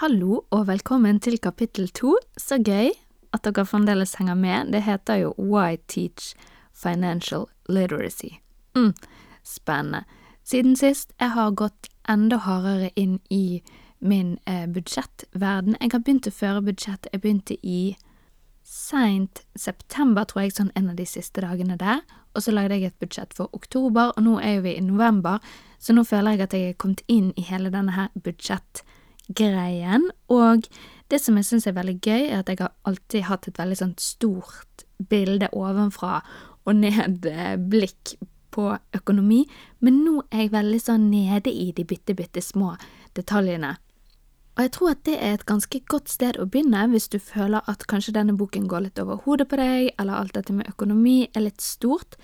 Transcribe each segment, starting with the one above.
Hallo og velkommen til kapittel to. Så gøy at dere fremdeles henger med. Det heter jo Why Teach Financial Literacy. Mm, spennende. Siden sist jeg har gått enda hardere inn i min eh, budsjettverden. Jeg har begynt å føre budsjett. Jeg begynte i seint september, tror jeg, sånn en av de siste dagene der. Og så lagde jeg et budsjett for oktober, og nå er jo vi i november, så nå føler jeg at jeg er kommet inn i hele denne her budsjettgreien. Og det som jeg syns er veldig gøy, er at jeg har alltid hatt et veldig sånn stort bilde ovenfra og ned-blikk på økonomi, men nå er jeg veldig sånn nede i de bitte, bitte små detaljene. Og jeg tror at det er et ganske godt sted å begynne hvis du føler at kanskje denne boken går litt over hodet på deg, eller alt dette med økonomi er litt stort.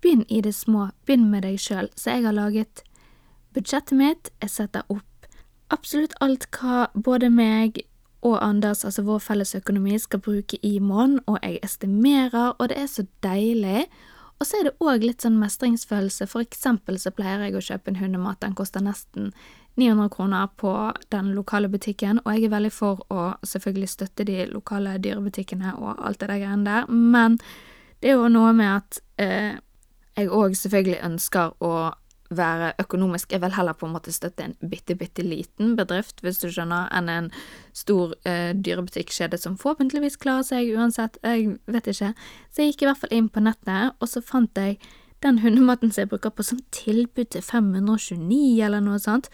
Begynn i det små, begynn med deg sjøl. Så jeg har laget budsjettet mitt, jeg setter opp absolutt alt hva både meg og Anders, altså vår felles økonomi, skal bruke i måneden, og jeg estimerer, og det er så deilig. Og så er det òg litt sånn mestringsfølelse, for eksempel så pleier jeg å kjøpe en hundemat, den koster nesten 900 kroner på den lokale butikken, og jeg er veldig for å selvfølgelig støtte de lokale dyrebutikkene og alt det der greiene der, men det er jo noe med at eh, jeg òg selvfølgelig ønsker å være økonomisk. Jeg vil heller på en måte støtte en bitte, bitte liten bedrift, hvis du skjønner, enn en stor eh, dyrebutikkjede som forhåpentligvis klarer seg uansett, jeg vet ikke. Så jeg gikk i hvert fall inn på nettet, og så fant jeg den hundematen som jeg bruker på som tilbud til 529 eller noe sånt.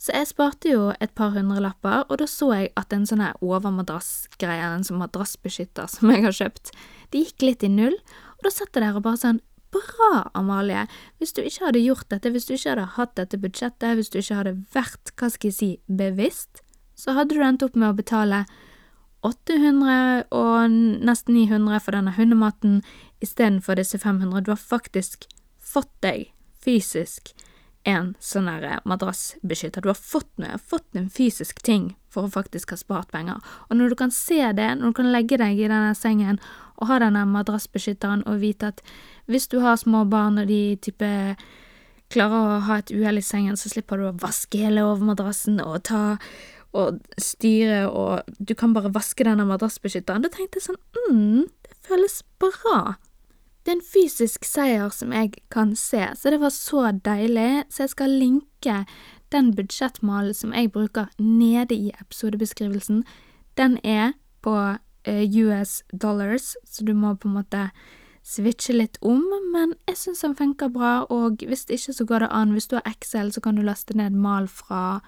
Så jeg sparte jo et par hundrelapper, og da så jeg at en sånn overmadrassgreie, en sånn madrassbeskytter som jeg har kjøpt, det gikk litt i null, og da satt jeg der og bare sånn Bra, Amalie! Hvis du ikke hadde gjort dette, hvis du ikke hadde hatt dette budsjettet, hvis du ikke hadde vært, hva skal jeg si, bevisst, så hadde du endt opp med å betale 800 og nesten 900 for denne hundematen istedenfor disse 500. Du har faktisk fått deg, fysisk, en sånn der madrassbeskytter. Du har fått noe, fått en fysisk ting for å faktisk ha spart penger. Og når du kan se det, når du kan legge deg i denne sengen og ha denne madrassbeskytteren og vite at hvis du har små barn og de type klarer å ha et uhell i sengen, så slipper du å vaske hele overmadrassen og ta og styre og du kan bare vaske denne madrassbeskytteren. Da tenkte jeg sånn, mm, det føles bra. Det er en fysisk seier som jeg kan se, så det var så deilig, så jeg skal linke den budsjettmalen som jeg bruker nede i episodebeskrivelsen. Den er på eh, US dollars, så du må på en måte switche litt om, men jeg syns den funker bra, og hvis det ikke så går det an. Hvis du har Excel, så kan du laste ned mal fra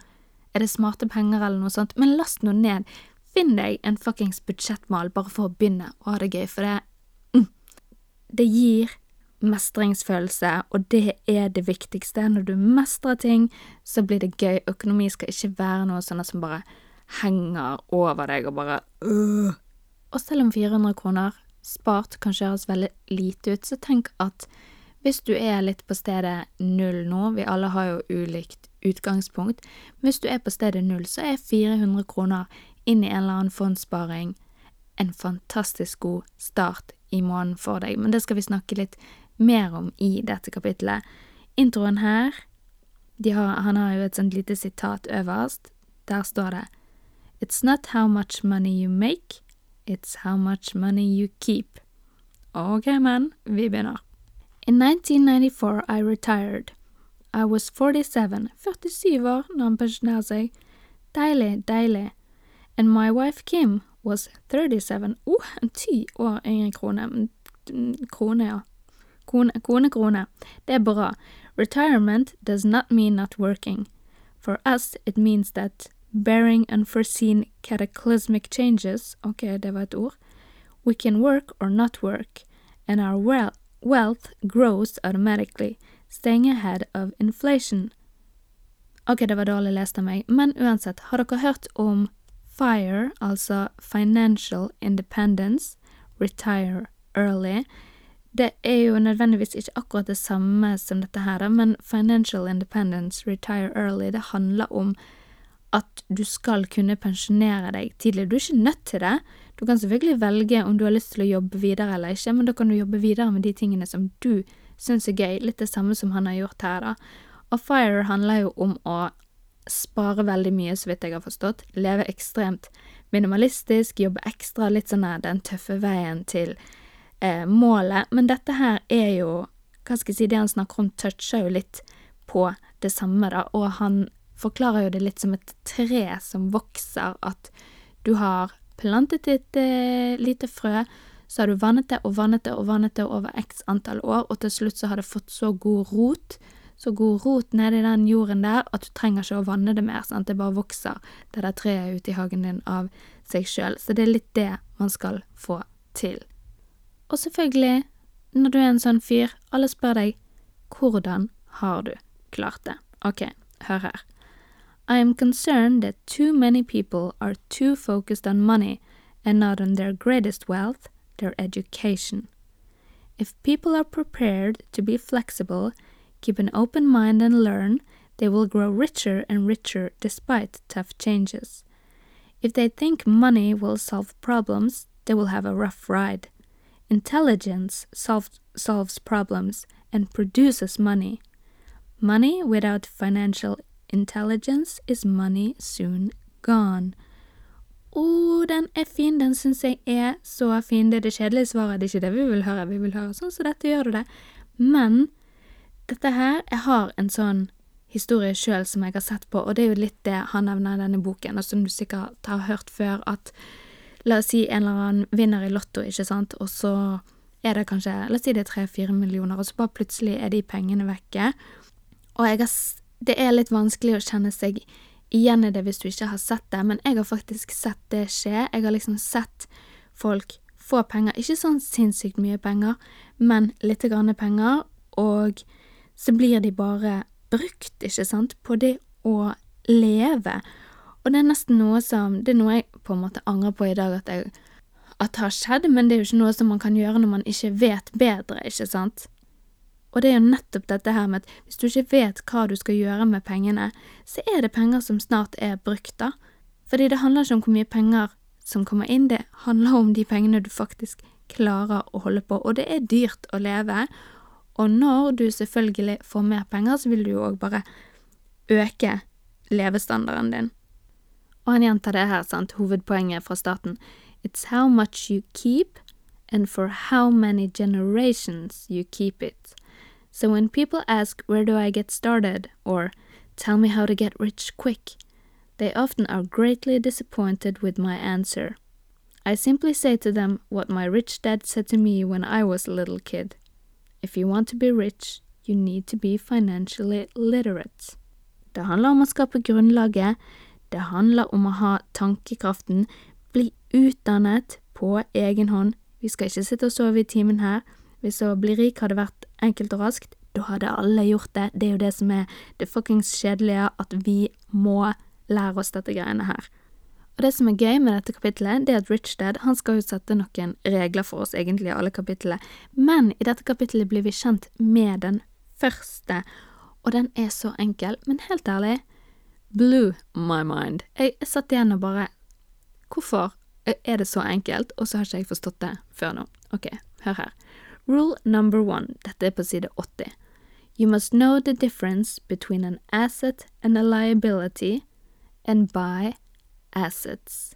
Er det smarte penger eller noe sånt? Men last nå ned. Finn deg en fuckings budsjettmal bare for å begynne å ha det gøy, for det Det gir mestringsfølelse, og det er det viktigste. Når du mestrer ting, så blir det gøy. Økonomi skal ikke være noe sånn som bare henger over deg og bare øh. Og selv om 400 kroner spart kan høres veldig lite ut, så tenk at hvis du er litt på stedet null nå, vi alle har jo ulikt utgangspunkt, men hvis du er på stedet null, så er 400 kroner inn i en eller annen fondssparing en fantastisk god start i måneden for deg, men det skal vi snakke litt mer om i dette kapitlet. Introen her, har, han har jo et sånt lite sitat øverst, der står det It's not how much money you make, It's how much money you keep. Ok, men vi begynner. In 1994 I retired. I was 47, 47 år når han pensjonerer seg. Deilig, deilig. And my wife Kim was 37. Oh, ti år er yngre mm, mm, krone. Krone, ja. Kone, kone, krone. Det er bra. Retirement does not mean not working. For us, it means that bearing unforeseen cataclysmic changes, ok, det var et ord, we can work or not work, and our well wealth grows automatically, staying ahead of inflation. Ok, det var dårlig lest av meg, men uansett, har dere hørt om FIRE, altså Financial Independence, Retire Early? Det er jo nødvendigvis ikke akkurat det samme som dette her, men Financial Independence, Retire Early, det handler om at du skal kunne pensjonere deg tidlig. Du er ikke nødt til det. Du kan selvfølgelig velge om du har lyst til å jobbe videre eller ikke, men da kan du jobbe videre med de tingene som du syns er gøy, litt det samme som han har gjort her, da. Og FIRE handler jo om å spare veldig mye, så vidt jeg har forstått, leve ekstremt minimalistisk, jobbe ekstra, litt sånn den tøffe veien til eh, målet. Men dette her er jo, hva skal jeg si, det han snakker om, toucher jo litt på det samme, da, og han forklarer jo det litt som et tre som vokser, at du har plantet et eh, lite frø, så har du vannet det og vannet det og vannet det over x antall år, og til slutt så har det fått så god rot så god rot nedi den jorden der at du trenger ikke å vanne det mer. sant? Det bare vokser det der treet ute i hagen din av seg sjøl. Så det er litt det man skal få til. Og selvfølgelig, når du er en sånn fyr, alle spør deg hvordan har du klart det? Ok, hør her. I am concerned that too many people are too focused on money and not on their greatest wealth, their education. If people are prepared to be flexible keep an open mind and learn, they will grow richer and richer despite tough changes. If they think money will solve problems, they will have a rough ride. Intelligence solve, solves problems and produces money. Money without financial intelligence is money soon gone. oh, den er fin, den syns jeg er så fin. Det er det kjedelige svaret, det er ikke det vi vil høre. Vi vil høre sånn så dette, gjør du det. Men dette her Jeg har en sånn historie sjøl som jeg har sett på, og det er jo litt det han nevner i denne boken, og som du sikkert har hørt før, at la oss si en eller annen vinner i Lotto, ikke sant, og så er det kanskje La oss si det er tre-fire millioner, og så bare plutselig er de pengene vekke. Og jeg har Det er litt vanskelig å kjenne seg igjen i det hvis du ikke har sett det, men jeg har faktisk sett det skje. Jeg har liksom sett folk få penger, ikke sånn sinnssykt mye penger, men lite grann penger, og så blir de bare brukt, ikke sant, på det å leve. Og det er nesten noe som Det er noe jeg på en måte angrer på i dag at jeg at har skjedd, men det er jo ikke noe som man kan gjøre når man ikke vet bedre, ikke sant? Og det er jo nettopp dette her med at hvis du ikke vet hva du skal gjøre med pengene, så er det penger som snart er brukt, da. Fordi det handler ikke om hvor mye penger som kommer inn, det handler om de pengene du faktisk klarer å holde på, og det er dyrt å leve, og når du selvfølgelig får mer penger, så vil du jo òg bare øke levestandarden din. Og han gjentar det her, sant, hovedpoenget fra starten. It's how much you keep, and for how many generations you keep it. So when people ask where do I get started, or tell me how to get rich quick, they often are greatly disappointed with my answer. I simply say to them what my rich dad said to me when I was a little kid. If you want to be rich, you need to be financially literate. Det handler om å skape grunnlaget, det handler om å ha tankekraften, bli utdannet på egen hånd. Vi skal ikke sitte og sove i timen her. Hvis å bli rik hadde vært enkelt og raskt, da hadde alle gjort det. Det er jo det som er det fuckings kjedelige, at vi må lære oss dette greiene her. Og det som er gøy med dette kapittelet, det er at Rich Dad han skal jo sette noen regler for oss, egentlig, i alle kapitlene, men i dette kapittelet blir vi kjent med den første, og den er så enkel, men helt ærlig, blew my mind. Jeg, satt igjen og bare Hvorfor er det så enkelt, og så har ikke jeg forstått det før nå? Ok, hør her. Rule number one, dette er på side 80. You must know the difference between an asset and a liability, and buy assets.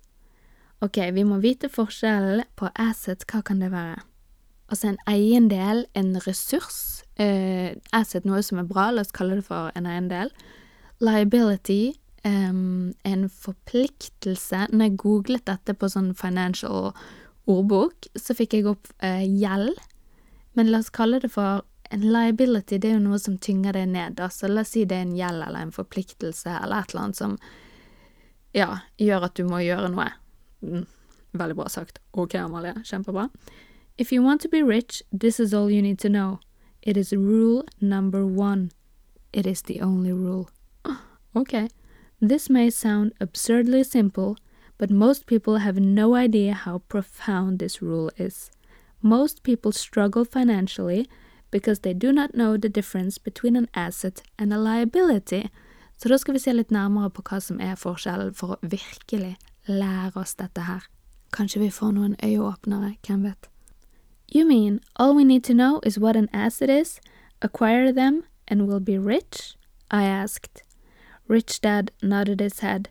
Ok, vi må vite forskjellen på assets, hva kan det være? Altså en eiendel, en ressurs. Uh, asset, noe som er bra, la oss kalle det for en eiendel. Liability, um, en forpliktelse. Når jeg googlet dette på sånn financial ordbok, så fikk jeg opp uh, gjeld. Men la oss kalle det for en liability, det er jo noe som tynger deg ned. Altså la oss si det er en gjeld eller en forpliktelse eller et eller annet som ja, gjør at du må gjøre noe. Mm, veldig bra sagt. Ok, Amalie. Kjempebra. If you want to be rich, this is all you need to know. It is rule number one. It is the only rule. Okay. This may sound absurdly simple, but most people have no idea how profound this rule is. Most people struggle financially because they do not know the difference between an asset and a liability. Så da skal vi se litt nærmere på hva som er forskjellen, for å virkelig lære oss dette her. Kanskje vi får noen øyeåpnere, hvem vet. You mean all we need to know is what an asset is, acquire them, and we'll be rich? I asked. Rich Dad nodded his head.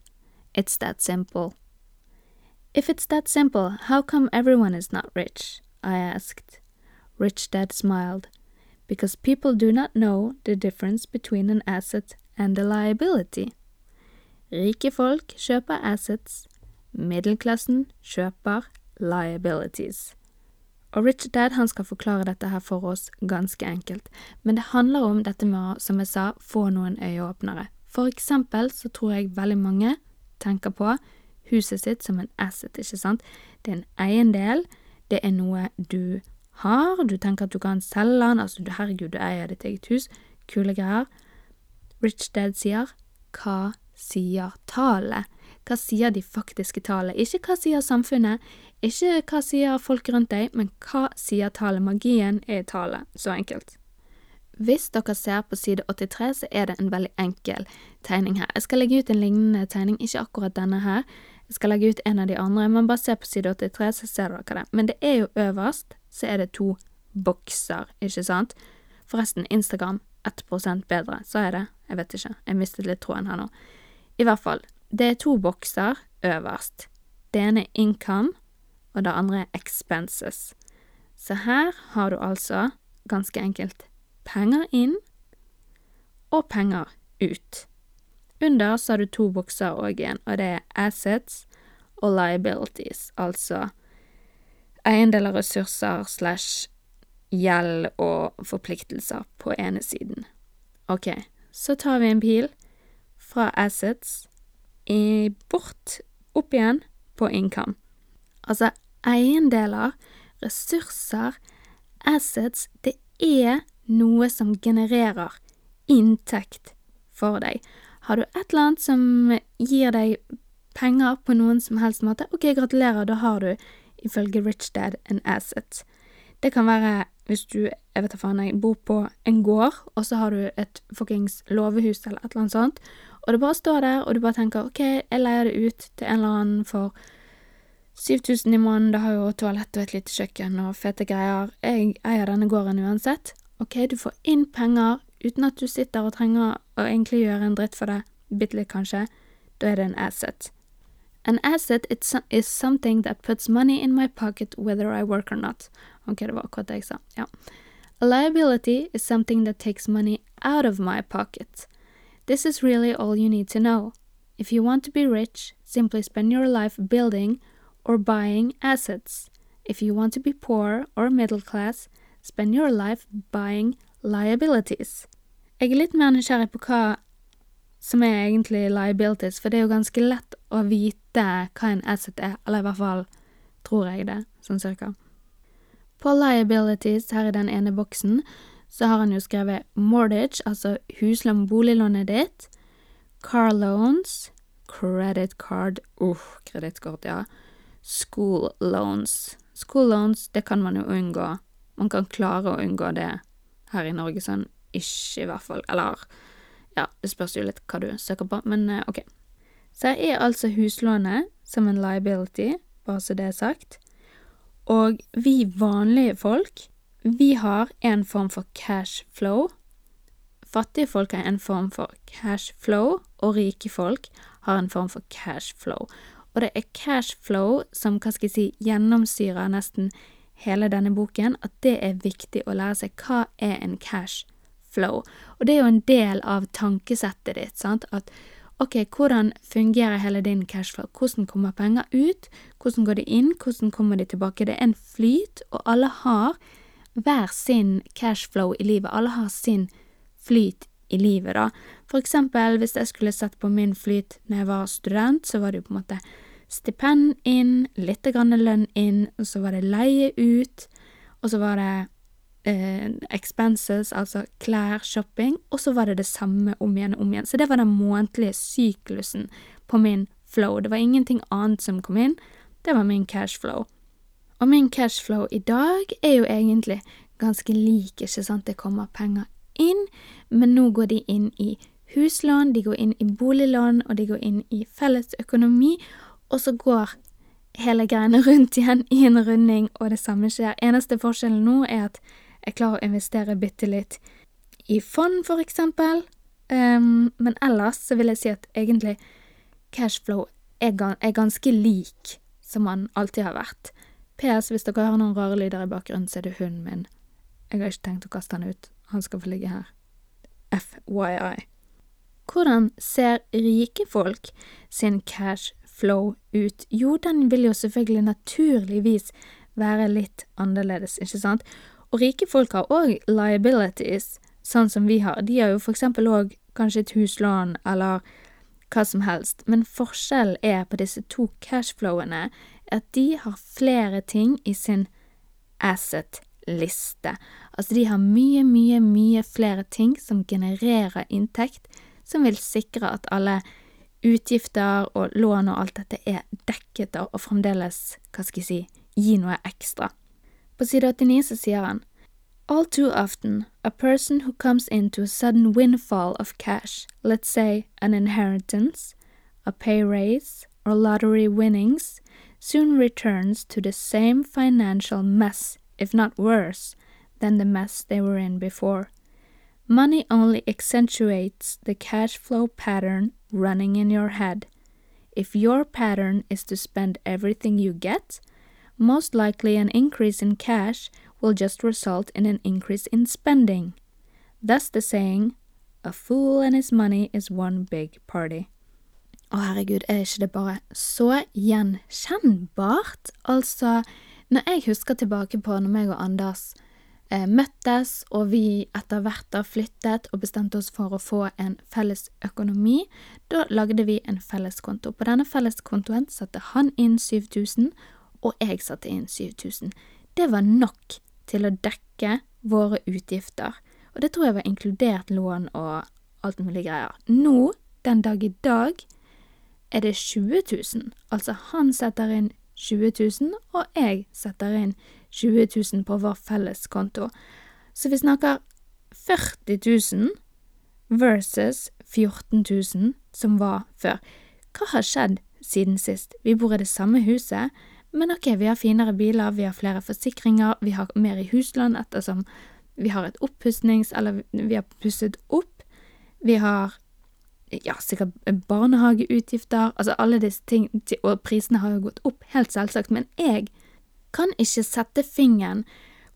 It's that simple. If it's that simple, how come everyone is not rich? I asked. Rich Dad smiled. Because people do not know the difference between an asset and a liability. Rike folk kjøper assets, middelklassen kjøper liabilities. Og Rich Dad han skal forklare dette her for oss ganske enkelt, men det handler om dette med å, som jeg sa, få noen øyeåpnere. For eksempel så tror jeg veldig mange tenker på huset sitt som en asset, ikke sant? Det er en eiendel, det er noe du har, du tenker at du kan selge den, altså herregud, du eier ditt eget hus, kule greier. Rich Dad sier hva sier tallet? Hva sier de faktiske tallene? Ikke hva sier samfunnet, ikke hva sier folk rundt deg, men hva sier tallet? Magien er i tallet. Så enkelt. Hvis dere ser på side 83, så er det en veldig enkel tegning her. Jeg skal legge ut en lignende tegning, ikke akkurat denne her. Jeg skal legge ut en av de andre, men bare se på side 83, så ser dere det. Men det er jo øverst, så er det to bokser, ikke sant? Forresten, Instagram 1% bedre, sa jeg det? Jeg vet ikke, jeg mistet litt tråden her nå. I hvert fall, det er to bokser øverst. Det ene er income, og det andre er expenses. Så her har du altså, ganske enkelt, penger inn og penger ut. Under så har du to bokser òg igjen, og det er assets og liabilities, altså eiendeler, ressurser slash gjeld og forpliktelser på ene siden. Ok, så tar vi en pil fra assets i bort, opp igjen, på income. Altså, eiendeler, ressurser, assets, det er noe som genererer inntekt for deg. Har du et eller annet som gir deg penger på noen som helst måte, ok, gratulerer, da har du ifølge Rich Dad en asset. Det kan være hvis du, jeg vet da faen, bor på en gård, og så har du et fuckings låvehus eller et eller annet sånt, og det bare står der, og du bare tenker ok, jeg leier det ut til en eller annen for 7000 i måneden, det har jo toalett og et lite kjøkken og fete greier, jeg eier denne gården uansett. Ok, du får inn penger uten at du sitter og trenger å egentlig gjøre en dritt for det, bitte litt kanskje, da er det en asset. An asset is something that puts money in my pocket whether I work or not. Ok, det var sa, ja. A liability is something that takes money out of my pocket. This is really all you need to know. If you want to be rich, simply spend your life building or buying assets. If you want to be poor or middle class, spend your life buying liabilities. Jeg er litt mer nysgjerrig på hva som er egentlig liabilities, for det er jo ganske lett å vite hva en asset er, eller i hvert fall tror jeg det, sånn cirka. På liabilities her i den ene boksen så har han jo skrevet mortgage, altså huslån, boliglånet ditt, car loans, credit card, uff, uh, kredittkort, ja, school loans. School loans, det kan man jo unngå. Man kan klare å unngå det her i Norge, sånn ikke, i hvert fall. Eller, ja, det spørs jo litt hva du søker på, men uh, ok. Så her er altså huslånet som en liability, bare så det er sagt. Og vi vanlige folk vi har en form for cash flow. Fattige folk har en form for cash flow, og rike folk har en form for cash flow. Og det er cash flow som, hva skal jeg si, gjennomsyrer nesten hele denne boken, at det er viktig å lære seg hva er en cash flow. Og det er jo en del av tankesettet ditt, sant, at ok, hvordan fungerer hele din cashflow, hvordan kommer penger ut, hvordan går de inn, hvordan kommer de tilbake, det er en flyt, og alle har hver sin cashflow i livet. Alle har sin flyt i livet, da. For eksempel hvis jeg skulle sett på min flyt når jeg var student, så var det jo på en måte stipend inn, litt grann lønn inn, og så var det leie ut, og så var det expenses, altså klær, shopping, og så var det det samme om igjen og om igjen. Så det var den månedlige syklusen på min flow. Det var ingenting annet som kom inn, det var min cashflow. Og min cashflow i dag er jo egentlig ganske lik, ikke sant, det kommer penger inn, men nå går de inn i huslån, de går inn i boliglån, og de går inn i felles økonomi, og så går hele greiene rundt igjen i en runding, og det samme skjer. Eneste forskjellen nå er at jeg klarer å investere bitte litt i fond, for eksempel, Um, men ellers så vil jeg si at egentlig cashflow er, gans er ganske lik som han alltid har vært. PS, hvis dere hører noen rare lyder i bakgrunnen, så er det hunden min. Jeg har ikke tenkt å kaste han ut. Han skal få ligge her. FYI. Hvordan ser rike folk sin cashflow ut? Jo, den vil jo selvfølgelig naturligvis være litt annerledes, ikke sant? Og rike folk har òg liabilities, sånn som vi har. De har jo for eksempel òg kanskje et huslån eller hva som helst, men forskjellen er på disse to cashflowene at de har flere ting i sin asset-liste. Altså de har mye, mye, mye flere ting som genererer inntekt, som vil sikre at alle utgifter og lån og alt dette er dekket og fremdeles, hva skal jeg si, gi noe ekstra. På side 89 så sier han All too often, a person who comes into a sudden windfall of cash, let's say an inheritance, a pay raise, or lottery winnings, soon returns to the same financial mess, if not worse, than the mess they were in before. Money only accentuates the cash flow pattern running in your head. If your pattern is to spend everything you get, most likely an increase in cash will just result in an increase in spending. Thus the saying, a fool and his money is one big party. Å herregud, er ikke det bare så gjenkjennbart? Altså, når jeg husker tilbake på når meg og Anders eh, møttes, og vi etter hvert da flyttet og bestemte oss for å få en felles økonomi, da lagde vi en felleskonto. På denne felleskontoen satte han inn 7000, og jeg satte inn 7000. Det var nok til å dekke våre utgifter, og det tror jeg var inkludert lån og alt mulig greier. Nå, den dag i dag, er det 20 000. Altså, han setter inn 20 000, og jeg setter inn 20 000 på vår felles konto. Så vi snakker 40 000 versus 14 000 som var før. Hva har skjedd siden sist? Vi bor i det samme huset, men ok, vi har finere biler, vi har flere forsikringer, vi har mer i huslån ettersom vi har et oppussings... Eller vi har pusset opp. Vi har ja, sikkert barnehageutgifter, altså alle disse ting, og prisene har jo gått opp, helt selvsagt, men jeg kan ikke sette fingeren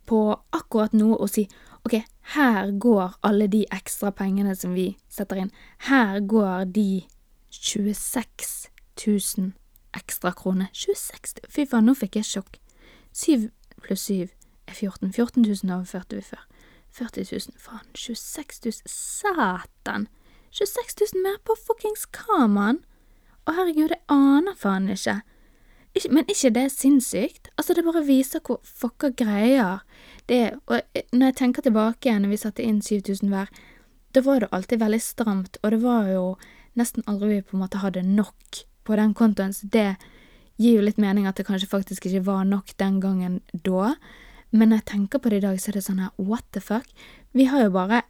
på akkurat noe og si ok, her går alle de ekstra pengene som vi setter inn, her går de 26 000 ekstra kroner. 26 000, fy faen, nå fikk jeg sjokk. 7 pluss 7 er 14. 14 000 overførte vi før. 40 000, faen, 26 000, satan! 26 000 mer på fuckings hva. Å herregud, jeg aner faen ikke. ikke. Men ikke det er sinnssykt? Altså, det bare viser hvor fucka greier det er. Og når jeg tenker tilbake igjen, når vi satte inn 7000 hver, da var det alltid veldig stramt, og det var jo nesten aldri vi på en måte hadde nok på den kontoen, så det gir jo litt mening at det kanskje faktisk ikke var nok den gangen da. Men når jeg tenker på det i dag, så er det sånn her, what the fuck? Vi har jo bare,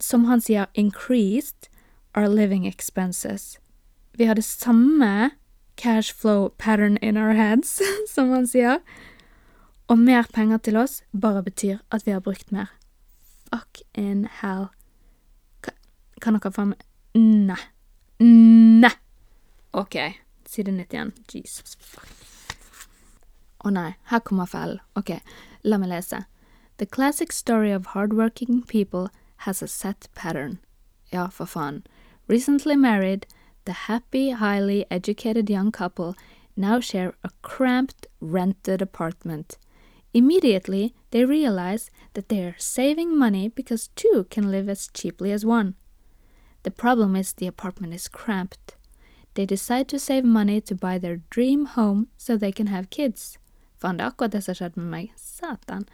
som han sier, increased our living expenses. Vi har det samme cash flow pattern in our heads, som han sier. Og mer penger til oss bare betyr at vi har brukt mer. Fuck in hell. Kan dere faen meg Nei. Nei! Ok, side 91. Jesus fuck. Å oh, nei, her kommer. Ok, la meg lese. The classic story of hardworking people has a set pattern. Ja, for faen. Recently married, the happy, highly educated young couple now share a cramped, rented apartment. Immediately, they realize that they are saving money because two can live as cheaply as one. The problem is the apartment is cramped. They decide to save money to buy their dream home so they can have kids. Faen, det er akkurat det som har skjedd med meg. Satan.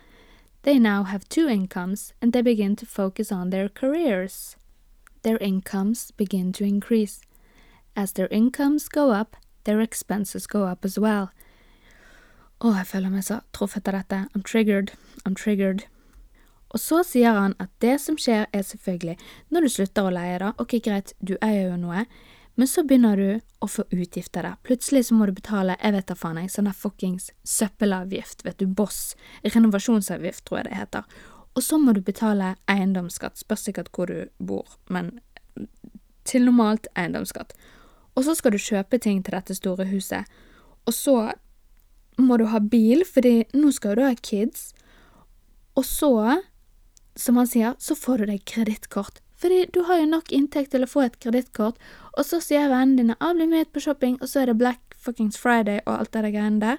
They now have two incomes, and they begin to focus on their careers their incomes begin to increase. As their incomes go up, their expenses go up as well. Å, jeg føler meg så truffet av dette. I'm triggered. I'm triggered. Og så sier han at det som skjer, er selvfølgelig når du slutter å leie, da. Ok, greit, du eier jo noe, men så begynner du å få utgifter der. Plutselig så må du betale, jeg vet da faen, jeg, sånn der fuckings søppelavgift, vet du, Boss, renovasjonsavgift, tror jeg det heter. Og så må du betale eiendomsskatt, spørs sikkert hvor du bor, men til normalt eiendomsskatt. Og så skal du kjøpe ting til dette store huset. Og så må du ha bil, fordi nå skal du ha kids. Og så, som han sier, så får du deg kredittkort. Fordi du har jo nok inntekt til å få et kredittkort, og så sier vennene dine 'ah, bli med på shopping', og så er det Black fuckings Friday og alt det der greiene der.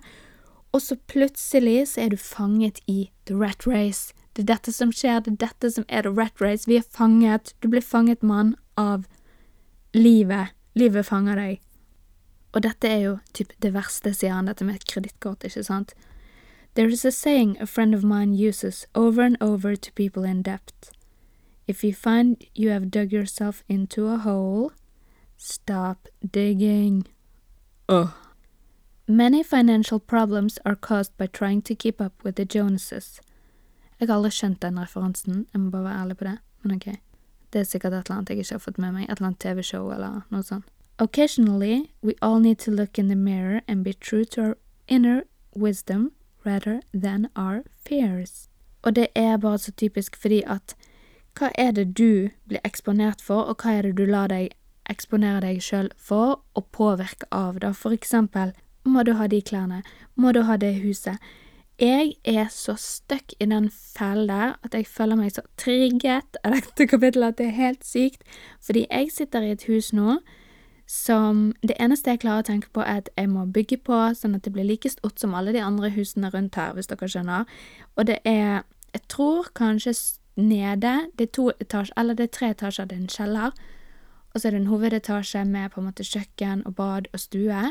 Og så plutselig så er du fanget i the rat race. Det er dette som skjer, det er dette som er the rat race. Vi er fanget. Du blir fanget, mann, av livet. Livet fanger deg. Og dette er jo typ det verste, sier han, dette med kredittkort, ikke sant? There is a saying a friend of mine uses over and over to people in debt. If you find you have dug yourself into a hole, stop digging. Ugh. Many financial problems are caused by trying to keep up with the Joneses. Jeg har aldri skjønt den referansen, jeg må bare være ærlig på det, men ok. Det er sikkert et eller annet jeg ikke har fått med meg, et eller annet TV-show eller noe sånt. Occasionally, we all need to look in the mirror and be true to our inner wisdom rather than our fears. Og det er bare så typisk fordi at hva er det du blir eksponert for, og hva er det du lar deg eksponere deg sjøl for og påvirke av, da? For eksempel, må du ha de klærne, må du ha det huset. Jeg er så stuck i den fellen der at jeg føler meg så trigget av dette kapittelet at det er helt sykt, fordi jeg sitter i et hus nå som det eneste jeg klarer å tenke på, er at jeg må bygge på sånn at det blir like stort som alle de andre husene rundt her, hvis dere skjønner. Og det er, jeg tror kanskje nede, det er to etasjer, eller det er tre etasjer, det er en kjeller, og så er det en hovedetasje med på en måte kjøkken og bad og stue,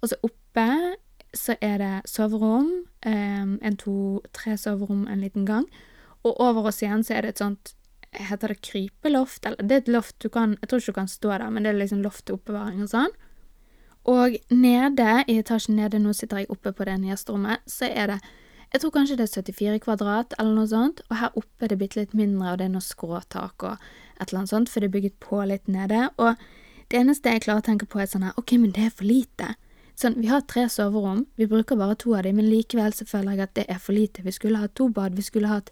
og så oppe så er det soverom, um, en, to, tre soverom, en liten gang, og over oss igjen så er det et sånt Heter det krypeloft? Eller det er et loft du kan Jeg tror ikke du kan stå der, men det er liksom loft til oppbevaring og sånn. Og nede, i etasjen nede, nå sitter jeg oppe på det gjesterommet, så er det Jeg tror kanskje det er 74 kvadrat, eller noe sånt, og her oppe er det bitte litt mindre, og det er noe skråtak og et eller annet sånt, for det er bygget på litt nede. Og det eneste jeg klarer å tenke på, er sånn her, ok, men det er for lite. Sånn, vi har tre soverom, vi bruker bare to av dem, men likevel så føler jeg at det er for lite. Vi skulle hatt to bad, vi skulle hatt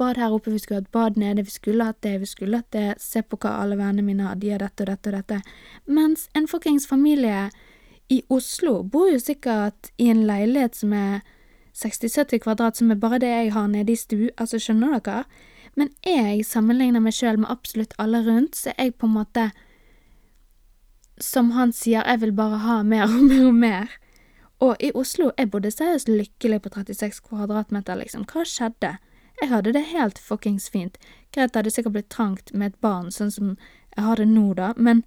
bad her oppe, vi skulle hatt bad nede, vi skulle hatt det, vi skulle hatt det, se på hva alle vennene mine har, de har dette og dette og dette. Mens en fuckings familie i Oslo bor jo sikkert i en leilighet som er 60-70 kvadrat, som er bare det jeg har nede i stu, altså skjønner dere? Men jeg sammenligner meg sjøl med absolutt alle rundt, så jeg på en måte Som han sier, jeg vil bare ha mer og mer og mer. Og i Oslo, jeg bodde seriøst lykkelig på 36 kvadratmeter, liksom. Hva skjedde? Jeg hadde det helt fuckings fint. Greit, det hadde sikkert blitt trangt med et barn, sånn som jeg har det nå, da, men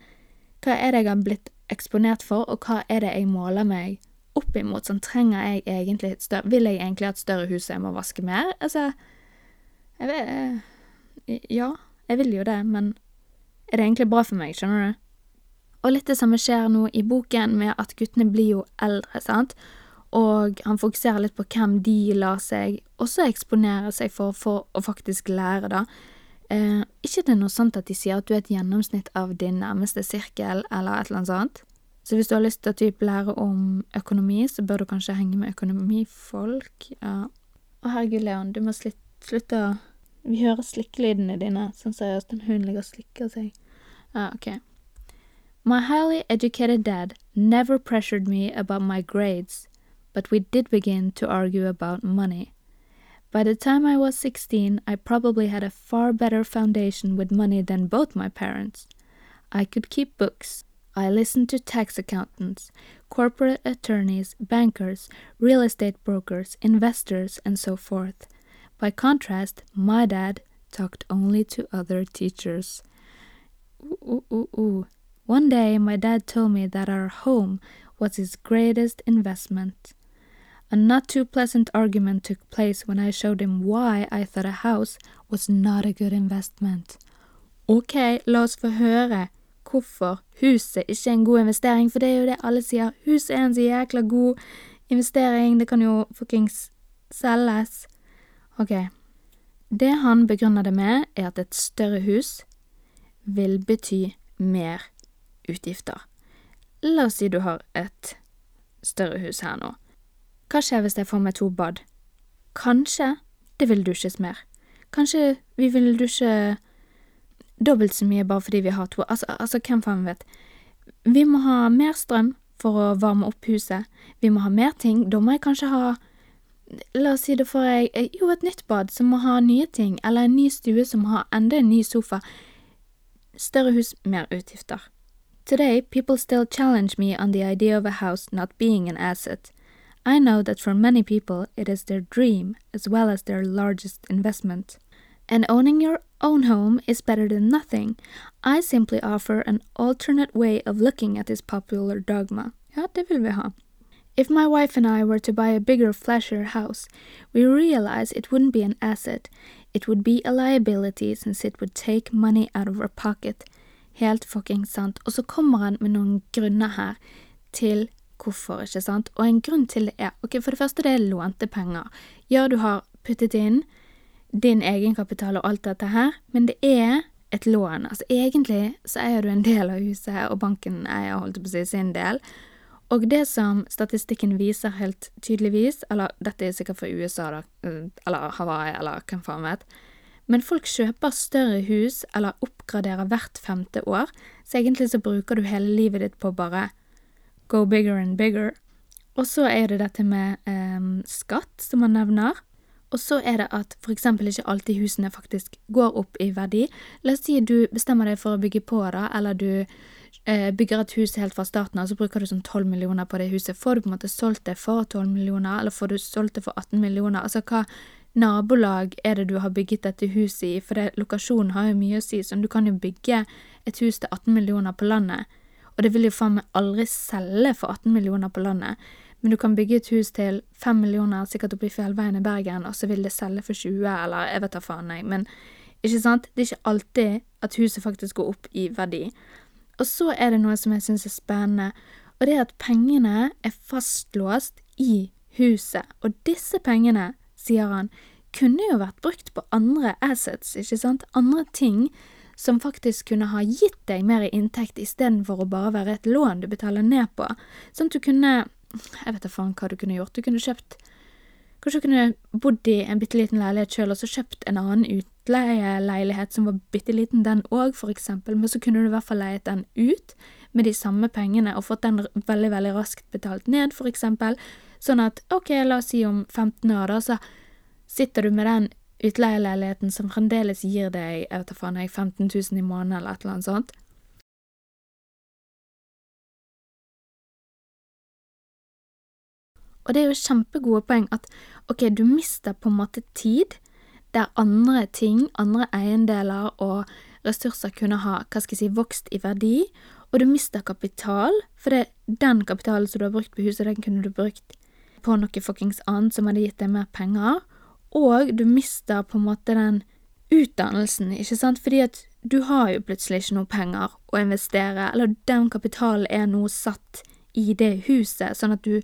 hva er det jeg har blitt eksponert for, og hva er det jeg måler meg opp imot? Sånn, trenger jeg egentlig større Vil jeg egentlig ha et større hus jeg må vaske mer? Altså, jeg vet eh, Ja, jeg vil jo det, men er det egentlig bra for meg, skjønner du? Og litt det samme skjer nå i boken, med at guttene blir jo eldre, sant? og han fokuserer litt på hvem de lar seg også eksponere seg for for å faktisk lære, da. Eh, ikke det er noe sånt at de sier at du er et gjennomsnitt av din nærmeste sirkel, eller et eller annet sånt. Så hvis du har lyst til å typ lære om økonomi, så bør du kanskje henge med økonomifolk. Ja. Å herregud, Leon, du må slutte å Vi hører slikkelydene dine. Sånn seriøst, en hund ligger og slikker seg. Ja, ok. My highly educated dad never pressured me about my grades but we did begin to argue about money. By the time I was 16, I probably had a far better foundation with money than both my parents. I could keep books. I listened to tax accountants, corporate attorneys, bankers, real estate brokers, investors, and so forth. By contrast, my dad talked only to other teachers. Ooh, ooh, ooh. One day, my dad told me that our home was his greatest investment. A not too pleasant argument took place when I showed him why I thought a house was not a good investment. Ok, la få hvorfor huset ikke er en god investering, for det er jo det alle sier. Huset er en så jækla god investering, det kan jo fuckings selges. Ok. Det han begrunner det med, er at et større hus vil bety mer utgifter. La oss si du har et større hus her nå. Hva skjer hvis jeg får meg to bad? Kanskje det vil dusjes mer. Kanskje vi vil dusje dobbelt så mye bare fordi vi har to. Altså, altså hvem faen vet. Vi må ha mer strøm for å varme opp huset. Vi må ha mer ting. Da må jeg kanskje ha La oss si da får jeg jo et nytt bad som må ha nye ting, eller en ny stue som må ha enda en ny sofa. Større hus, mer utgifter. Today, people still challenge me on the idea of a house not being an asset. I know that for many people it is their dream as well as their largest investment. And owning your own home is better than nothing. I simply offer an alternate way of looking at this popular dogma. Ja, det vill vi ha. If my wife and I were to buy a bigger, flashier house, we realize it wouldn't be an asset. It would be a liability since it would take money out of our pocket. Helt fucking sant. Og så kommer han med noen grunner her til hvorfor, ikke sant? Og en grunn til det er Ok, for det første, det er lånte penger. Ja, du har puttet inn din egenkapital og alt dette her, men det er et lån. Altså egentlig så eier du en del av huset, og banken eier, holdt på å si, sin del. Og det som statistikken viser helt tydeligvis, eller dette er sikkert fra USA, da, eh, eller Hawaii, eller hvem faen vet, men folk kjøper større hus eller oppgraderer hvert femte år, så egentlig så bruker du hele livet ditt på bare go bigger and bigger. Og så er det dette med eh, skatt, som man nevner. Og så er det at for eksempel ikke alltid husene faktisk går opp i verdi. La oss si du bestemmer deg for å bygge på, da, eller du bygger et hus helt fra starten av, så bruker du sånn 12 millioner på det huset. Får du på en måte solgt det for 12 millioner, eller får du solgt det for 18 millioner? Altså hva nabolag er det du har bygget dette huset i? For det, lokasjonen har jo mye å si, Sånn, du kan jo bygge et hus til 18 millioner på landet, og det vil jo faen meg aldri selge for 18 millioner på landet. Men du kan bygge et hus til 5 millioner, sikkert oppe i Fjellveien i Bergen, og så vil det selge for 20, eller jeg vet da faen, jeg. Men ikke sant? Det er ikke alltid at huset faktisk går opp i verdi. Og så er det noe som jeg syns er spennende, og det er at pengene er fastlåst i huset. Og disse pengene, sier han, kunne jo vært brukt på andre assets, ikke sant? Andre ting som faktisk kunne ha gitt deg mer inntekt istedenfor å bare være et lån du betaler ned på. Sånn at du kunne jeg vet da faen hva du kunne gjort. Du kunne kjøpt Kanskje du kunne bodd i en bitte liten leilighet sjøl, og så kjøpt en annen utleieleilighet som var bitte liten, den òg, for eksempel, men så kunne du i hvert fall leiet den ut med de samme pengene og fått den veldig, veldig raskt betalt ned, for eksempel, sånn at ok, la oss si om 15 år, da, så sitter du med den utleieleiligheten som fremdeles gir deg, jeg vet faen, 15 000 i måneden eller et eller annet sånt, Og det er jo kjempegode poeng at ok, du mister på en måte tid der andre ting, andre eiendeler og ressurser kunne ha, hva skal jeg si, vokst i verdi, og du mister kapital, for det, den kapitalen som du har brukt på huset, den kunne du brukt på noe fuckings annet som hadde gitt deg mer penger, og du mister på en måte den utdannelsen, ikke sant, fordi at du har jo plutselig ikke noe penger å investere, eller den kapitalen er nå satt i det huset, sånn at du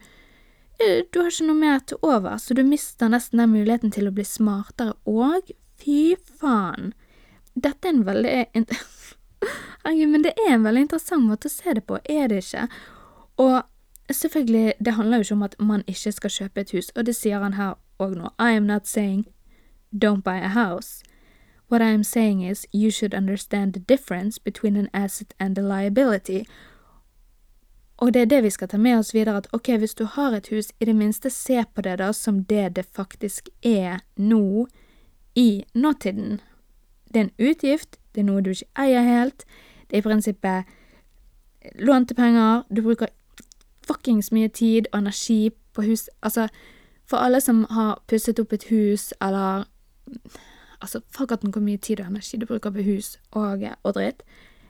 du har ikke noe mer til over, så du mister nesten den muligheten til å bli smartere, og fy faen, dette er en veldig Herregud, men det er en veldig interessant måte å se det på, er det ikke? Og selvfølgelig, det handler jo ikke om at man ikke skal kjøpe et hus, og det sier han her òg nå. I am not saying don't buy a house. What I am saying is you should understand the difference between an asset and a liability, og det er det vi skal ta med oss videre, at ok, hvis du har et hus, i det minste se på det da som det det faktisk er nå, i nåtiden. Det er en utgift, det er noe du ikke eier helt, det er i prinsippet lånte penger, du bruker fuckings mye tid og energi på hus Altså, for alle som har pusset opp et hus, eller Altså, fuck at hvor mye tid og energi du bruker på hus og, og dritt.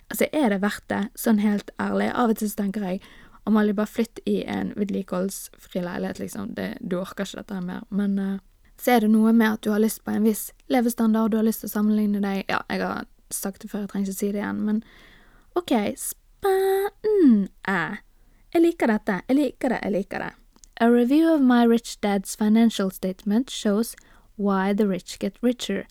Altså, er det verdt det, sånn helt ærlig? Av og til så tenker jeg Amalie, bare flytt i en vedlikeholdsfri leilighet, liksom. Det, du orker ikke dette her mer. Men uh, så er det noe med at du har lyst på en viss levestandard, du har lyst til å sammenligne deg Ja, jeg har sagt det før, jeg trenger ikke si det igjen, men OK, spennende. Jeg liker dette. Jeg liker det, jeg liker det. A review of my rich dad's financial statement shows why the rich get richer.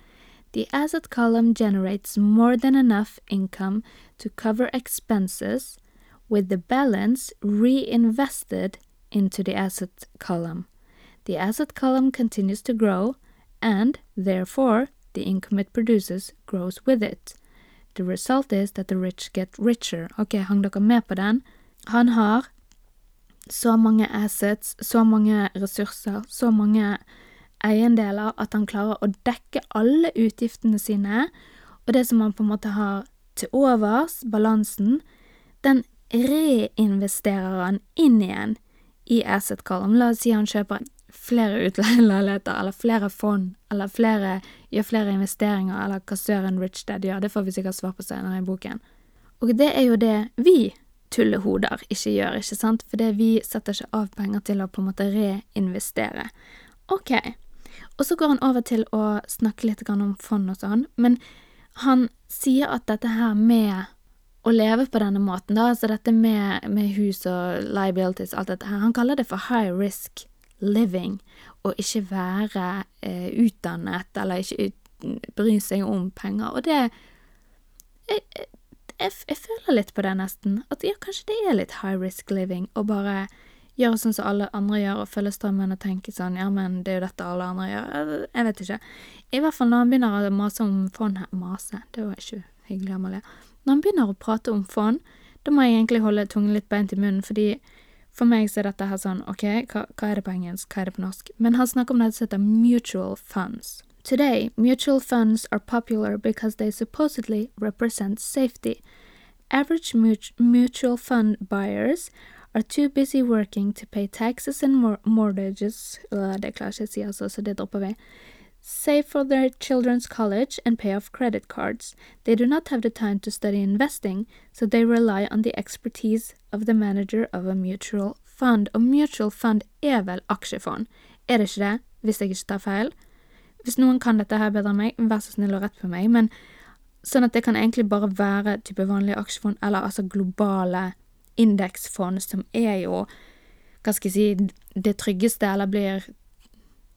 The asset column generates more than enough income to cover expenses, with the balance reinvested into the asset column. The asset column continues to grow, and therefore the income it produces grows with it. The result is that the rich get richer. Ok, hang dere med på den? Han har så mange assets, så mange ressurser, så mange eiendeler at han klarer å dekke alle utgiftene sine, og det som han på en måte har til overs, balansen, den reinvesterer han inn igjen i asset column. La oss si han kjøper flere utleieleiligheter, eller flere fond, eller flere, gjør flere investeringer, eller hva søren Rich Dad gjør. Det får vi sikkert svar på senere i boken. Og det er jo det vi tullehoder ikke gjør, ikke sant? Fordi vi setter ikke av penger til å på en måte reinvestere. Ok. Og så går han over til å snakke litt om fond og sånn, men han sier at dette her med å leve på denne måten, da, altså dette med, med hus og liabilities, alt dette her, han kaller det for high risk living, å ikke være eh, utdannet eller ikke ut, bry seg om penger. Og det jeg, jeg, jeg, føler litt på det, nesten. At ja, kanskje det er litt high risk living å bare gjøre sånn som alle andre gjør, og følge strømmen og tenke sånn ja, men det er jo dette alle andre gjør. Jeg vet ikke. I hvert fall når han begynner å mase om fond her Mase, det var ikke hyggelig, Amalie. Når han begynner å prate om fond, da må jeg egentlig holde tungen litt beint i munnen, fordi for meg så er dette her sånn, ok, hva, hva er det på engelsk, hva er det på norsk? Men han snakker om det som heter mutual funds. Today, mutual funds are popular because they supposedly represent safety. Average mutual fund buyers are too busy working to pay taxes and mor mortgages uh, Det klarer jeg ikke å si, altså, så det dropper vi. Save for their children's college and pay off credit cards. They do not have the time to study investing, so they rely on the expertise of the manager of a mutual fund. Og mutual fund er vel aksjefond, er det ikke det, hvis jeg ikke tar feil? Hvis noen kan dette her bedre enn meg, vær så snill og rett på meg, men sånn at det kan egentlig bare være type vanlige aksjefond, eller altså globale indeksfond, som er jo, hva skal jeg si, det tryggeste, eller blir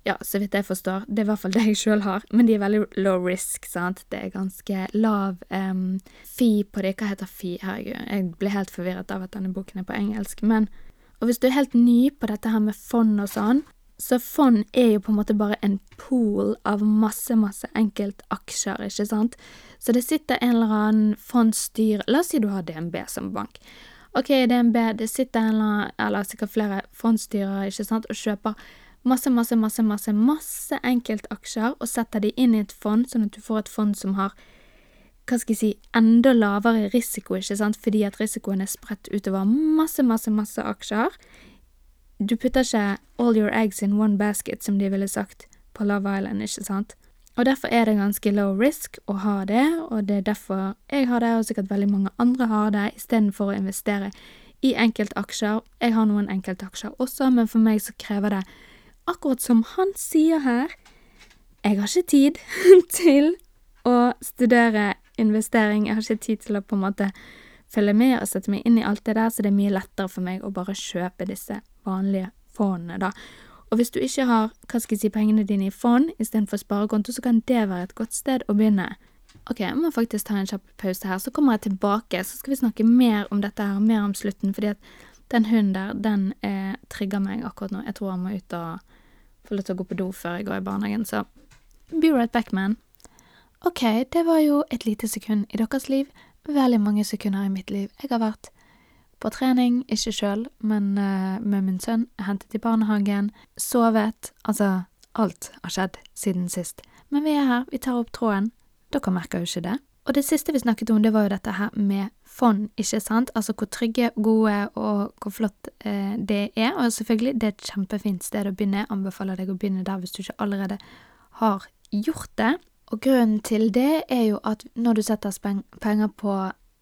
ja, så vidt jeg forstår, det er i hvert fall det jeg sjøl har, men de er veldig low risk, sant, det er ganske lav um, fee på det, hva heter fee, herregud, jeg ble helt forvirret av at denne boken er på engelsk, men, og hvis du er helt ny på dette her med fond og sånn, så fond er jo på en måte bare en pool av masse, masse enkeltaksjer, ikke sant, så det sitter en eller annen fondsstyr, la oss si du har DNB som bank, ok, DNB, det sitter en eller eller sikkert flere fondsstyrere, ikke sant, og kjøper masse, masse, masse, masse, masse enkeltaksjer og setter de inn i et fond, sånn at du får et fond som har hva skal jeg si, enda lavere risiko, ikke sant, fordi at risikoen er spredt utover masse, masse, masse aksjer. Du putter ikke all your eggs in one basket, som de ville sagt på Love Island, ikke sant. Og derfor er det ganske low risk å ha det, og det er derfor jeg har det, og sikkert veldig mange andre har det, istedenfor å investere i enkeltaksjer. Jeg har noen enkeltaksjer også, men for meg så krever det akkurat som han sier her, jeg har ikke tid til å studere investering, jeg har ikke tid til å på en måte følge med og sette meg inn i alt det der, så det er mye lettere for meg å bare kjøpe disse vanlige fondene, da. Og hvis du ikke har, hva skal jeg si, pengene dine i fond istedenfor sparekonto, så kan det være et godt sted å begynne. Ok, jeg må faktisk ta en kjapp pause her, så kommer jeg tilbake, så skal vi snakke mer om dette her, mer om slutten, fordi at den hunden der, den eh, trigger meg akkurat nå. Jeg tror han må ut og få lov til å gå på do før jeg går i barnehagen, så be right back, man. Ok, det var jo et lite sekund i deres liv. Veldig mange sekunder i mitt liv. Jeg har vært på trening, ikke sjøl, men uh, med min sønn, hentet i barnehagen, sovet Altså, alt har skjedd siden sist. Men vi er her, vi tar opp tråden. Dere merker jo ikke det. Og det siste vi snakket om, det var jo dette her med fond, ikke sant? Altså hvor trygge, gode og hvor flott eh, det er. Og selvfølgelig, det er et kjempefint sted å begynne. Jeg anbefaler deg å begynne der hvis du ikke allerede har gjort det. Og grunnen til det er jo at når du setter penger på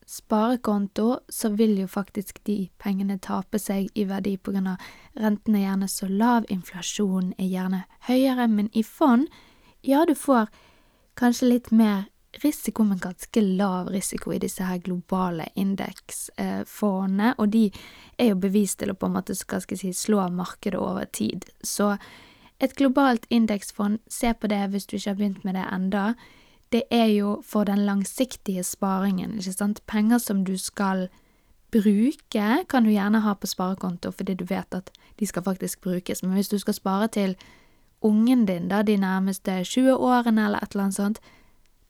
sparekonto, så vil jo faktisk de pengene tape seg i verdi på grunn av renten er gjerne så lav, inflasjonen er gjerne høyere, men i fond, ja, du får kanskje litt mer risiko, men ganske lav risiko i disse her globale indeksfondene, og de er jo bevist til å på en måte, skal jeg si, slå markedet over tid. Så et globalt indeksfond, se på det hvis du ikke har begynt med det enda, det er jo for den langsiktige sparingen, ikke sant, penger som du skal bruke, kan du gjerne ha på sparekonto fordi du vet at de skal faktisk brukes, men hvis du skal spare til ungen din da de nærmeste 20 årene eller et eller annet sånt,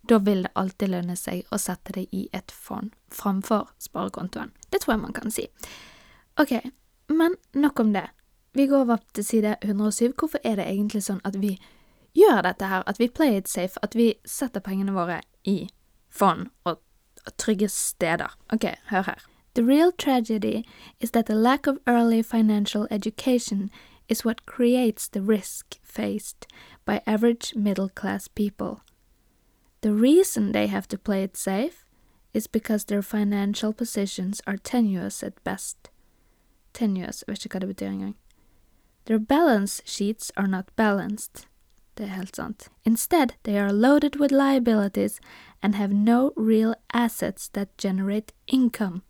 da vil det alltid lønne seg å sette det i et fond framfor sparekontoen. Det tror jeg man kan si. Ok, men nok om det. Vi går over til side 107. Hvorfor er det egentlig sånn at vi gjør dette her, at vi play it safe, at vi setter pengene våre i fond og trygge steder? Ok, hør her. The real tragedy is that the lack of early financial education is what creates the risk faced by average middle class people. The reason they have to play it safe is because their financial positions are tenuous at best. Tenuous, jeg vet ikke hva det betyr engang. Their balance sheets are not balanced. Det helt sant. Instead, they are loaded with liabilities and have no real assets that generate income.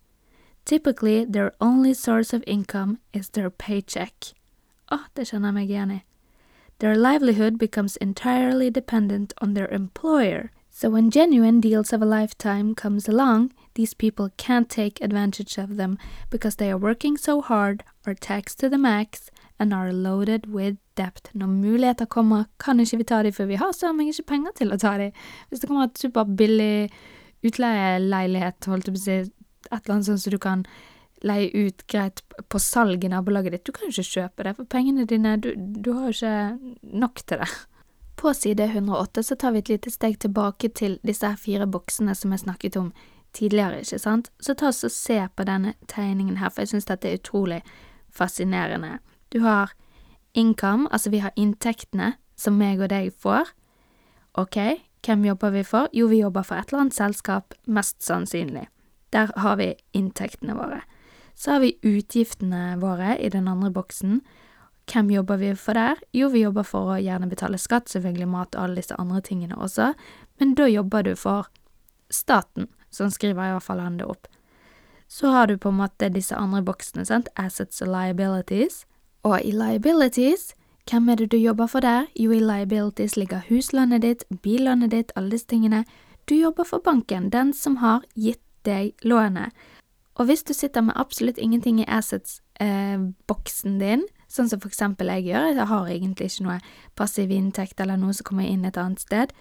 Typically, their only source of income is their paycheck. Å, oh, det kjenner. Their livelihood becomes entirely dependent on their employer. So when genuine deals of a lifetime comes along, these people can't take advantage of them because they are working so hard, are taxed to the max, and are loaded with debt. Når muligheter kommer, kan ikke vi ta dem, for vi har søren meg ikke penger til å ta dem. Hvis det kommer et superbillig utleieleilighet, holdt jeg på å si, et eller annet sånt som du kan leie ut greit på salg i nabolaget ditt, du kan jo ikke kjøpe det, for pengene dine, du, du har jo ikke nok til det. På side 108 så tar vi et lite steg tilbake til disse fire boksene som jeg snakket om tidligere, ikke sant? Så ta oss og se på denne tegningen her, for jeg synes dette er utrolig fascinerende. Du har income, altså vi har inntektene som meg og deg får. Ok, hvem jobber vi for? Jo, vi jobber for et eller annet selskap, mest sannsynlig. Der har vi inntektene våre. Så har vi utgiftene våre i den andre boksen. Hvem jobber vi for der? Jo, vi jobber for å gjerne betale skatt, selvfølgelig mat og alle disse andre tingene også, men da jobber du for staten, sånn skriver i hvert fall han det opp. Så har du på en måte disse andre boksene, sant, assets og liabilities, og i liabilities, hvem er det du jobber for der? Jo, i liabilities ligger huslånet ditt, billånet ditt, alle disse tingene. Du jobber for banken, den som har gitt deg lånet. Og hvis du sitter med absolutt ingenting i assets-boksen eh, din, sånn som for eksempel jeg gjør, jeg har egentlig ikke noe passiv inntekt eller noe som kommer inn et annet sted,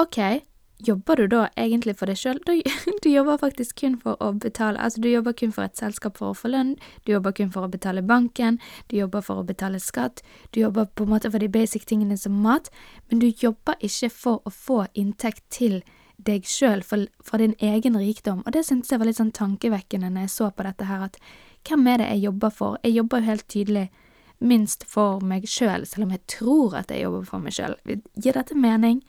ok, Jobber du da egentlig for deg sjøl? Du jobber faktisk kun for å betale Altså, du jobber kun for et selskap for å få lønn, du jobber kun for å betale banken, du jobber for å betale skatt, du jobber på en måte for de basic tingene som mat, men du jobber ikke for å få inntekt til deg sjøl, for din egen rikdom, og det syntes jeg var litt sånn tankevekkende når jeg så på dette her, at hvem er det jeg jobber for? Jeg jobber jo helt tydelig minst for meg sjøl, selv om jeg tror at jeg jobber for meg sjøl. Gir dette mening?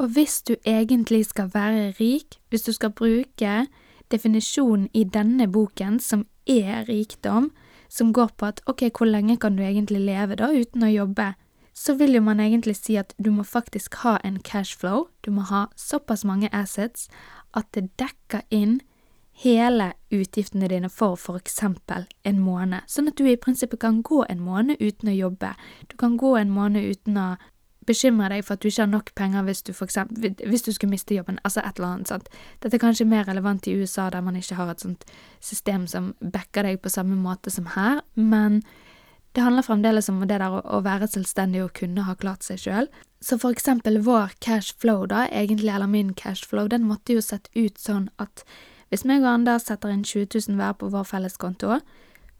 Og hvis du egentlig skal være rik, hvis du skal bruke definisjonen i denne boken, som er rikdom, som går på at ok, hvor lenge kan du egentlig leve da uten å jobbe, så vil jo man egentlig si at du må faktisk ha en cashflow, du må ha såpass mange assets at det dekker inn hele utgiftene dine for eksempel en måned, sånn at du i prinsippet kan gå en måned uten å jobbe, du kan gå en måned uten å bekymre deg for at du ikke har nok penger hvis du eksempel, hvis du skulle miste jobben, altså et eller annet sånt. Dette er kanskje mer relevant i USA, der man ikke har et sånt system som backer deg på samme måte som her, men det handler fremdeles om det der å være selvstendig og kunne ha klart seg sjøl. Så for eksempel vår cash flow, da, egentlig, eller min cash flow, den måtte jo sett ut sånn at hvis meg og Anders setter inn 20 000 hver på vår felleskonto,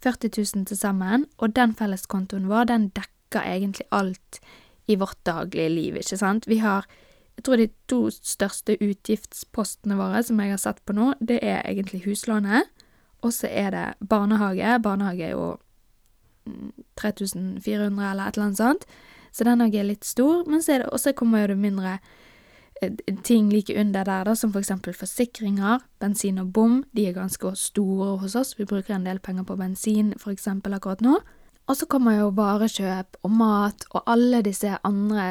40 000 til sammen, og den felleskontoen vår, den dekker egentlig alt i vårt daglige liv, ikke sant. Vi har jeg tror de to største utgiftspostene våre som jeg har sett på nå, det er egentlig huslånet, og så er det barnehage. Barnehage er jo 3400 mm, eller et eller annet sånt, så den òg er litt stor, men så er det også kommer jo det mindre eh, ting like under der, da, som for eksempel forsikringer, bensin og bom, de er ganske store hos oss, vi bruker en del penger på bensin for eksempel akkurat nå. Og så kommer jo varekjøp og mat og alle disse andre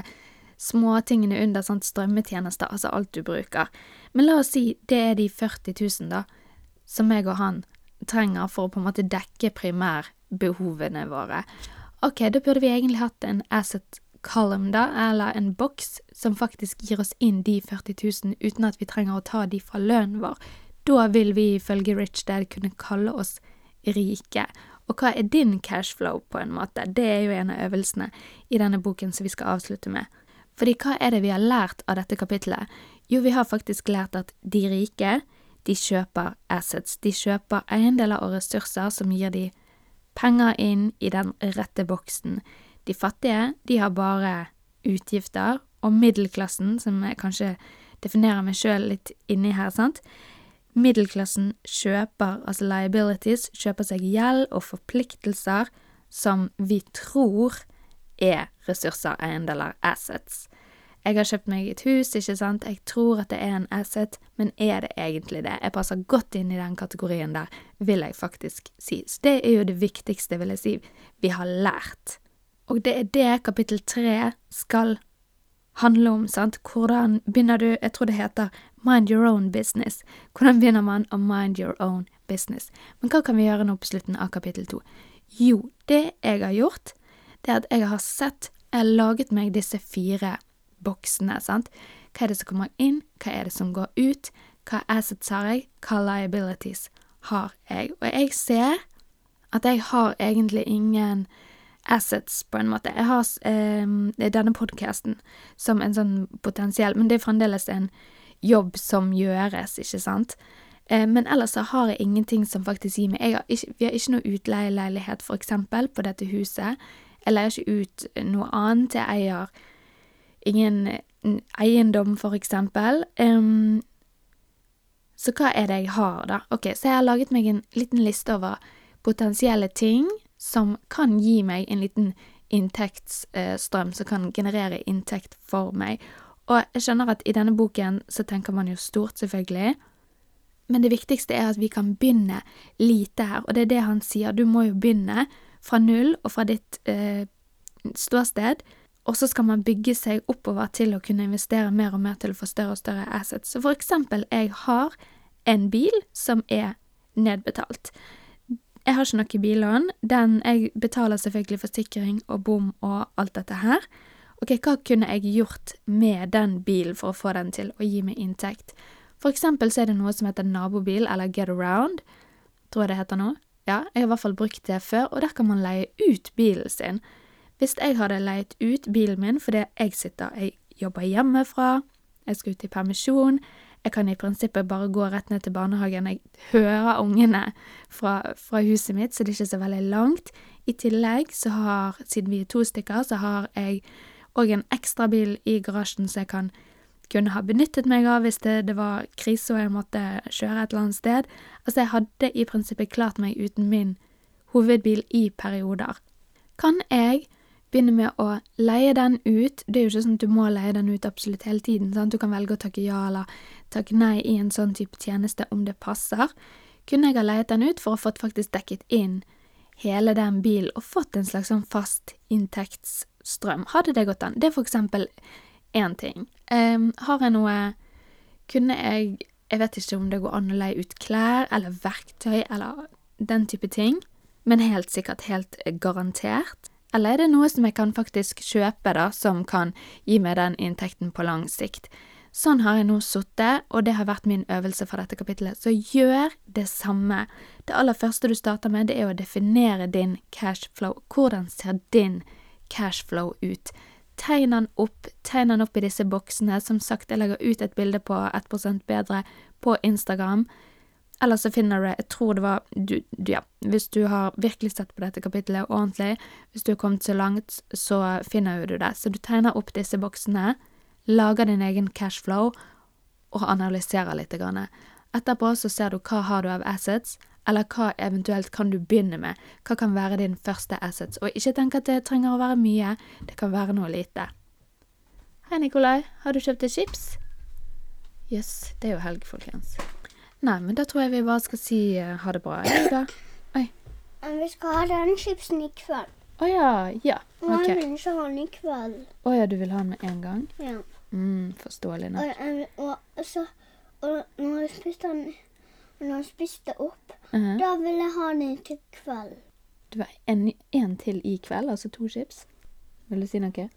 småtingene under sånn strømmetjenester, altså alt du bruker. Men la oss si det er de 40 000, da, som jeg og han trenger for å på en måte dekke primærbehovene våre. Ok, da burde vi egentlig hatt en asset column, da, eller en boks som faktisk gir oss inn de 40 000 uten at vi trenger å ta de fra lønnen vår. Da vil vi ifølge Rich Dad kunne kalle oss rike, og hva er din cashflow, på en måte? Det er jo en av øvelsene i denne boken som vi skal avslutte med. Fordi hva er det vi har lært av dette kapitlet? Jo, vi har faktisk lært at de rike, de kjøper assets. De kjøper eiendeler og ressurser som gir de penger inn i den rette boksen. De fattige, de har bare utgifter, og middelklassen, som jeg kanskje definerer meg sjøl litt inni her, sant, middelklassen kjøper, altså liabilities, kjøper seg gjeld og forpliktelser som vi tror er ressurser, eiendeler, assets. Jeg har kjøpt meg et hus, ikke sant, jeg tror at det er en asset, men er det egentlig det? Jeg passer godt inn i den kategorien der, vil jeg faktisk si. Så det er jo det viktigste, vil jeg si, vi har lært. Og det er det kapittel tre skal handle om, sant, hvordan begynner du, jeg tror det heter mind your own business, hvordan begynner man å mind your own business? Men hva kan vi gjøre nå på slutten av kapittel to? Jo, det jeg har gjort, det er at jeg har sett, jeg har laget meg disse fire boksene, sant, hva er det som kommer inn, hva er det som går ut, hva assets har jeg, hva liabilities har jeg, og jeg ser at jeg har egentlig ingen assets, på en måte. Jeg har eh, denne podkasten som en sånn potensiell Men det er fremdeles en jobb som gjøres, ikke sant? Eh, men ellers så har jeg ingenting som faktisk gir meg har ikke, Vi har ikke noe utleieleilighet, for eksempel, på dette huset. Jeg leier ikke ut noe annet. Jeg eier ingen eiendom, for eksempel. Um, så hva er det jeg har, da? Ok, så jeg har laget meg en liten liste over potensielle ting som kan gi meg en liten inntektsstrøm, som kan generere inntekt for meg. Og jeg skjønner at i denne boken så tenker man jo stort, selvfølgelig, men det viktigste er at vi kan begynne lite her, og det er det han sier, du må jo begynne fra null og fra ditt eh, ståsted, og så skal man bygge seg oppover til å kunne investere mer og mer til å få større og større assets. Så for eksempel, jeg har en bil som er nedbetalt. Jeg har ikke noe billån. Den Jeg betaler selvfølgelig forsikring og bom og alt dette her. Ok, hva kunne jeg gjort med den bilen for å få den til å gi meg inntekt? For eksempel så er det noe som heter nabobil, eller Get Around, tror jeg det heter nå. Ja, jeg har i hvert fall brukt det før, og der kan man leie ut bilen sin. Hvis jeg hadde leiet ut bilen min fordi jeg sitter, jeg jobber hjemmefra, jeg skal ut i permisjon, jeg kan i prinsippet bare gå rett ned til barnehagen. Jeg hører ungene fra, fra huset mitt, så det er ikke så veldig langt. I tillegg så har, siden vi er to stykker, så har jeg òg en ekstra bil i garasjen som jeg kan kunne ha benyttet meg av hvis det, det var krise og jeg måtte kjøre et eller annet sted. Altså, jeg hadde i prinsippet klart meg uten min hovedbil i perioder. Kan jeg begynne med å leie den ut. Det er jo ikke sånn at du må leie den ut absolutt hele tiden. Sant? Du kan velge å takke ja eller takke nei i en sånn type tjeneste om det passer. Kunne jeg ha leiet den ut for å fått faktisk dekket inn hele den bilen og fått en slags sånn fast inntektsstrøm? Hadde det gått an? Det er for eksempel én ting. Um, har jeg noe Kunne jeg Jeg vet ikke om det går an å leie ut klær eller verktøy eller den type ting, men helt sikkert helt garantert eller er det noe som jeg kan faktisk kjøpe, da, som kan gi meg den inntekten på lang sikt? Sånn har jeg nå sittet, og det har vært min øvelse fra dette kapittelet. Så gjør det samme. Det aller første du starter med, det er å definere din cashflow. Hvordan ser din cashflow ut? Tegn den opp, tegn den opp i disse boksene. Som sagt, jeg legger ut et bilde på 1% bedre på Instagram. Eller så finner du det Jeg tror det var du, Ja, hvis du har virkelig sett på dette kapittelet ordentlig, hvis du har kommet så langt, så finner du det. Så du tegner opp disse boksene, lager din egen cashflow og analyserer litt. Etterpå så ser du hva har du av assets, eller hva eventuelt kan du begynne med. Hva kan være din første assets? Og ikke tenk at det trenger å være mye, det kan være noe lite. Hei, Nikolai, har du kjøpt deg chips? Jøss, yes, det er jo helg, folkens. Nei, men da tror jeg vi bare skal si uh, ha det bra. Jeg, da. Men vi skal ha den chipsen i kveld. Å ja. Ja. Og jeg vil ikke ha den i kveld. Å ja, du vil ha den med en gang? Ja. Mm, forståelig nok. Og, og, og, så, og når jeg spiste den når jeg spiste opp, -huh. da vil jeg ha den til kveld. Du vil ha en, en til i kveld, altså to chips? Vil du si noe?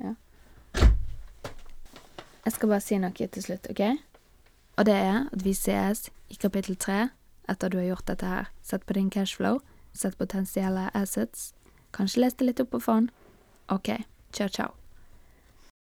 Ja. Jeg skal bare si noe til slutt, OK? Og det er at vi sees i kapittel tre etter du har gjort dette her. Sett på din cashflow, sett potensielle assets. Kanskje leste litt opp på fond. OK, ciao, ciao.